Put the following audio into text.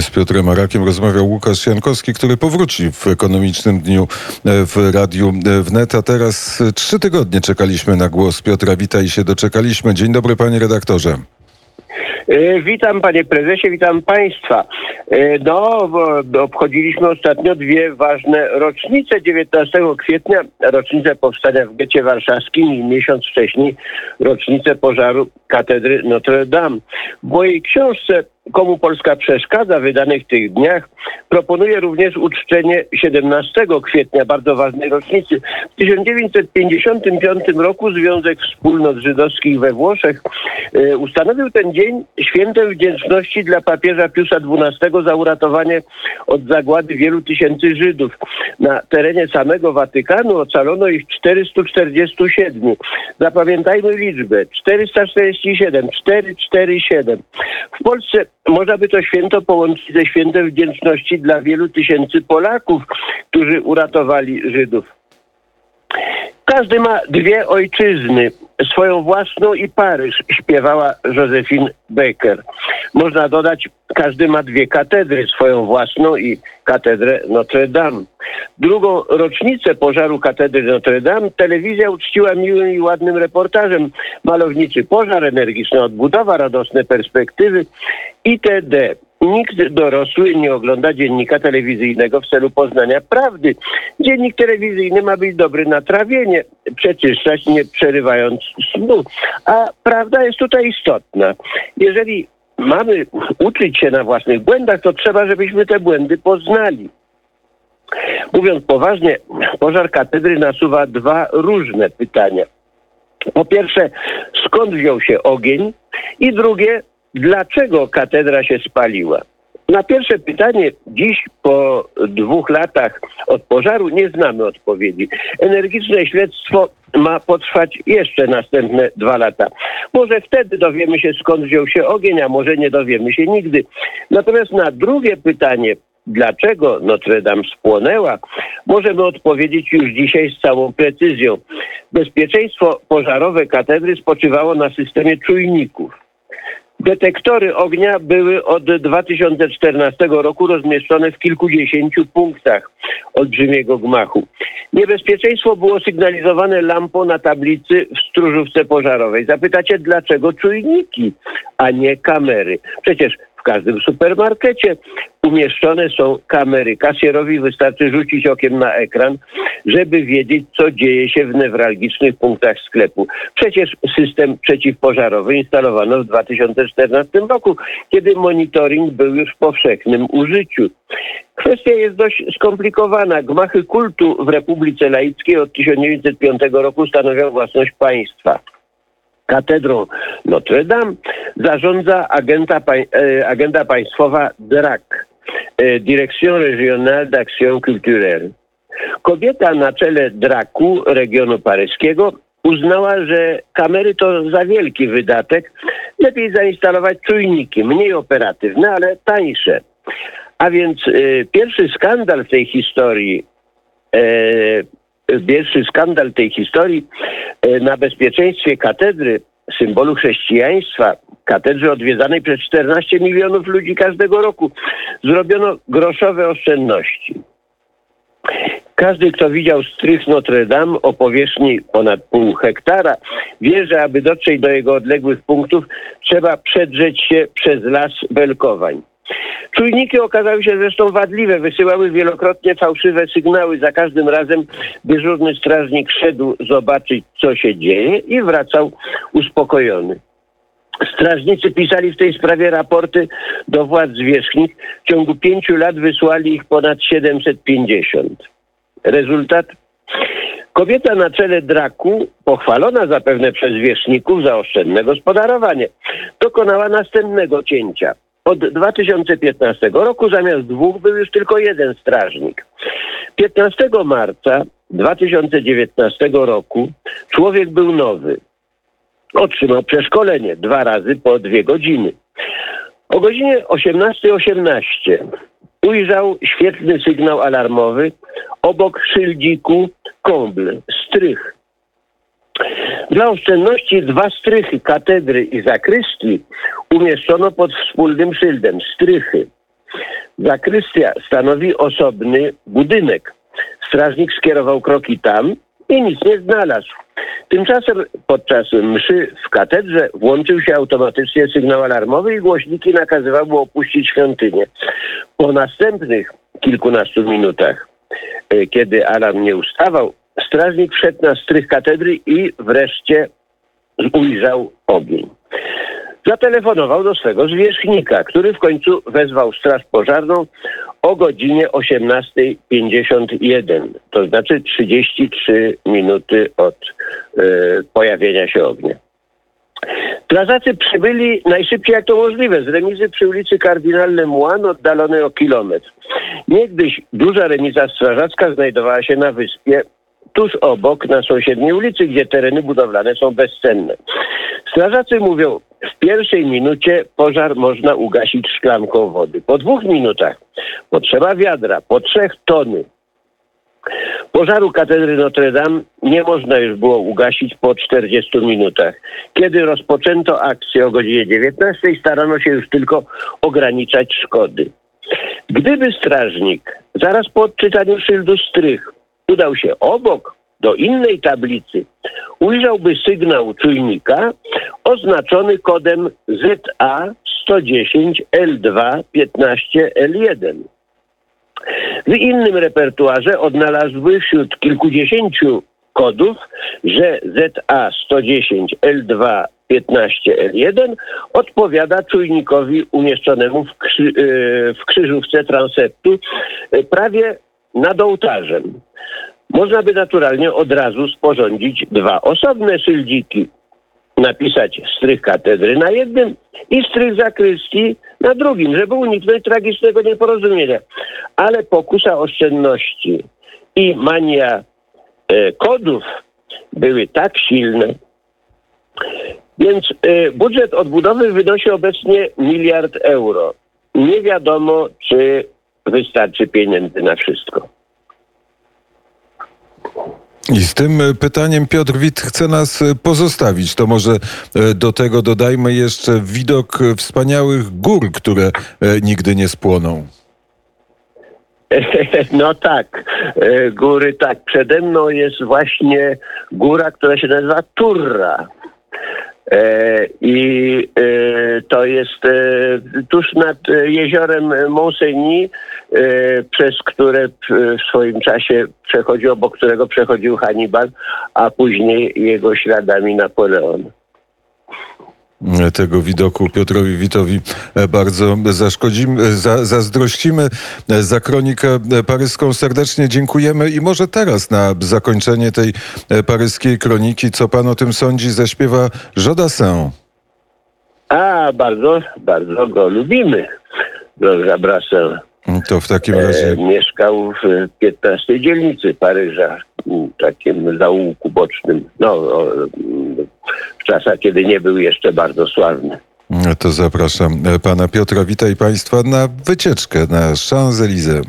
Z Piotrem Arakiem rozmawiał Łukasz Jankowski, który powróci w ekonomicznym dniu e, w Radiu e, Wnet. A teraz e, trzy tygodnie czekaliśmy na głos Piotra. Witaj się doczekaliśmy. Dzień dobry panie redaktorze. Witam panie prezesie, witam państwa. No, obchodziliśmy ostatnio dwie ważne rocznice. 19 kwietnia rocznicę powstania w getcie warszawskim i miesiąc wcześniej rocznicę pożaru katedry Notre Dame. W mojej książce Komu Polska przeszkadza, wydanych tych dniach, proponuje również uczczenie 17 kwietnia, bardzo ważnej rocznicy. W 1955 roku Związek Wspólnot Żydowskich we Włoszech e, ustanowił ten dzień świętem wdzięczności dla papieża Piusa XII za uratowanie od zagłady wielu tysięcy Żydów. Na terenie samego Watykanu ocalono ich 447. Zapamiętajmy liczbę 447, 447. W Polsce można by to święto połączyć ze świętem wdzięczności dla wielu tysięcy Polaków, którzy uratowali Żydów. Każdy ma dwie ojczyzny, swoją własną i Paryż, śpiewała Josephine Baker. Można dodać, każdy ma dwie katedry, swoją własną i katedrę Notre Dame. Drugą rocznicę pożaru katedry Notre Dame telewizja uczciła miłym i ładnym reportażem. Malowniczy pożar, energiczna odbudowa, radosne perspektywy itd. Nikt dorosły nie ogląda dziennika telewizyjnego w celu poznania prawdy. Dziennik telewizyjny ma być dobry na trawienie, przeczyszczać nie przerywając snu. A prawda jest tutaj istotna. Jeżeli mamy uczyć się na własnych błędach, to trzeba, żebyśmy te błędy poznali. Mówiąc poważnie, pożar katedry nasuwa dwa różne pytania. Po pierwsze, skąd wziął się ogień? I drugie, dlaczego katedra się spaliła? Na pierwsze pytanie dziś po dwóch latach od pożaru nie znamy odpowiedzi. Energiczne śledztwo ma potrwać jeszcze następne dwa lata. Może wtedy dowiemy się skąd wziął się ogień, a może nie dowiemy się nigdy. Natomiast na drugie pytanie, dlaczego Notre Dame spłonęła, możemy odpowiedzieć już dzisiaj z całą precyzją. Bezpieczeństwo pożarowe katedry spoczywało na systemie czujników. Detektory ognia były od 2014 roku rozmieszczone w kilkudziesięciu punktach olbrzymiego gmachu. Niebezpieczeństwo było sygnalizowane lampą na tablicy w stróżówce pożarowej. Zapytacie, dlaczego czujniki, a nie kamery? Przecież w każdym supermarkecie umieszczone są kamery. Kasjerowi wystarczy rzucić okiem na ekran, żeby wiedzieć, co dzieje się w newralgicznych punktach sklepu. Przecież system przeciwpożarowy instalowano w 2014 roku, kiedy monitoring był już w powszechnym użyciu. Kwestia jest dość skomplikowana. Gmachy kultu w Republice Laickiej od 1905 roku stanowią własność państwa katedrą Notre Dame zarządza agenta, e, agenda państwowa DRAC, e, Direction Régionale d'Action Culturelle. Kobieta na czele DRAC-u regionu paryskiego uznała, że kamery to za wielki wydatek. Lepiej zainstalować czujniki, mniej operatywne, ale tańsze. A więc y, pierwszy skandal w tej historii y, pierwszy skandal tej historii e, na bezpieczeństwie katedry, symbolu chrześcijaństwa, katedry odwiedzanej przez 14 milionów ludzi każdego roku, zrobiono groszowe oszczędności. Każdy, kto widział strych Notre Dame o powierzchni ponad pół hektara, wie, że aby dotrzeć do jego odległych punktów, trzeba przedrzeć się przez las belkowań. Czujniki okazały się zresztą wadliwe, wysyłały wielokrotnie fałszywe sygnały. Za każdym razem dyżurny strażnik szedł zobaczyć, co się dzieje i wracał uspokojony. Strażnicy pisali w tej sprawie raporty do władz zwierzchnich. W ciągu pięciu lat wysłali ich ponad 750. Rezultat? Kobieta na czele draku, pochwalona zapewne przez wierzchników za oszczędne gospodarowanie, dokonała następnego cięcia. Od 2015 roku zamiast dwóch był już tylko jeden strażnik. 15 marca 2019 roku człowiek był nowy. Otrzymał przeszkolenie dwa razy po dwie godziny. O godzinie 18.18 .18 ujrzał świetny sygnał alarmowy obok szyldziku Kombl, strych. Dla oszczędności dwa strychy katedry i zakrystii umieszczono pod wspólnym szyldem strychy. Zakrystia stanowi osobny budynek. Strażnik skierował kroki tam i nic nie znalazł. Tymczasem podczas mszy w katedrze włączył się automatycznie sygnał alarmowy i głośniki nakazywały opuścić świątynię. Po następnych kilkunastu minutach, e, kiedy alarm nie ustawał, strażnik wszedł na strych katedry i wreszcie ujrzał ogień. Zatelefonował do swego zwierzchnika, który w końcu wezwał straż pożarną o godzinie 18.51, to znaczy 33 minuty od e, pojawienia się ognia. Strażacy przybyli najszybciej jak to możliwe z remizy przy ulicy Kardynal Lemoine oddalonej o kilometr. Niegdyś duża remiza strażacka znajdowała się na wyspie tuż obok, na sąsiedniej ulicy, gdzie tereny budowlane są bezcenne. Strażacy mówią, w pierwszej minucie pożar można ugasić szklanką wody. Po dwóch minutach potrzeba wiadra, po trzech tony. Pożaru katedry Notre Dame nie można już było ugasić po 40 minutach. Kiedy rozpoczęto akcję o godzinie 19, starano się już tylko ograniczać szkody. Gdyby strażnik zaraz po odczytaniu szyldu strych udał się obok do innej tablicy, ujrzałby sygnał czujnika oznaczony kodem ZA 110 L2 15 L1. W innym repertuarze odnalazłby wśród kilkudziesięciu kodów, że ZA 110 L2 15 L1 odpowiada czujnikowi umieszczonemu w, krzy, e, w krzyżówce transeptu e, prawie nad ołtarzem. Można by naturalnie od razu sporządzić dwa osobne szyldiki. Napisać strych katedry na jednym i strych zakrystii na drugim, żeby uniknąć tragicznego nieporozumienia. Ale pokusa oszczędności i mania e, kodów były tak silne, więc e, budżet odbudowy wynosi obecnie miliard euro. Nie wiadomo, czy wystarczy pieniędzy na wszystko. I z tym e, pytaniem Piotr Wit chce nas e, pozostawić. To może e, do tego dodajmy jeszcze widok wspaniałych gór, które nigdy nie spłoną. No tak, góry tak. Przede mną jest właśnie góra, która się nazywa Turra. E, I e, to jest e, tuż nad jeziorem e, przez które w- swoim czasie przechodzi, obok którego przechodził Hannibal, a później jego śladami Napoleon. E, Tego widoku Piotrowi Witowi e, bardzo zaszkodzimy, e, za, zazdrościmy. E, Za kronikę e, paryską serdecznie dziękujemy i może teraz na zakończenie tej e, paryskiej kroniki, co pan o tym sądzi, zaśpiewa Jodassin. A, bardzo, bardzo go lubimy, droga Brassel. To w takim E, razie... mieszkał w 15 dzielnicy Paryża, m, takim zaułku bocznym. No, o, w czasach, kiedy nie był jeszcze bardzo sławny. To zapraszam e, pana Piotra, witaj państwa na wycieczkę na Champs-Élysées.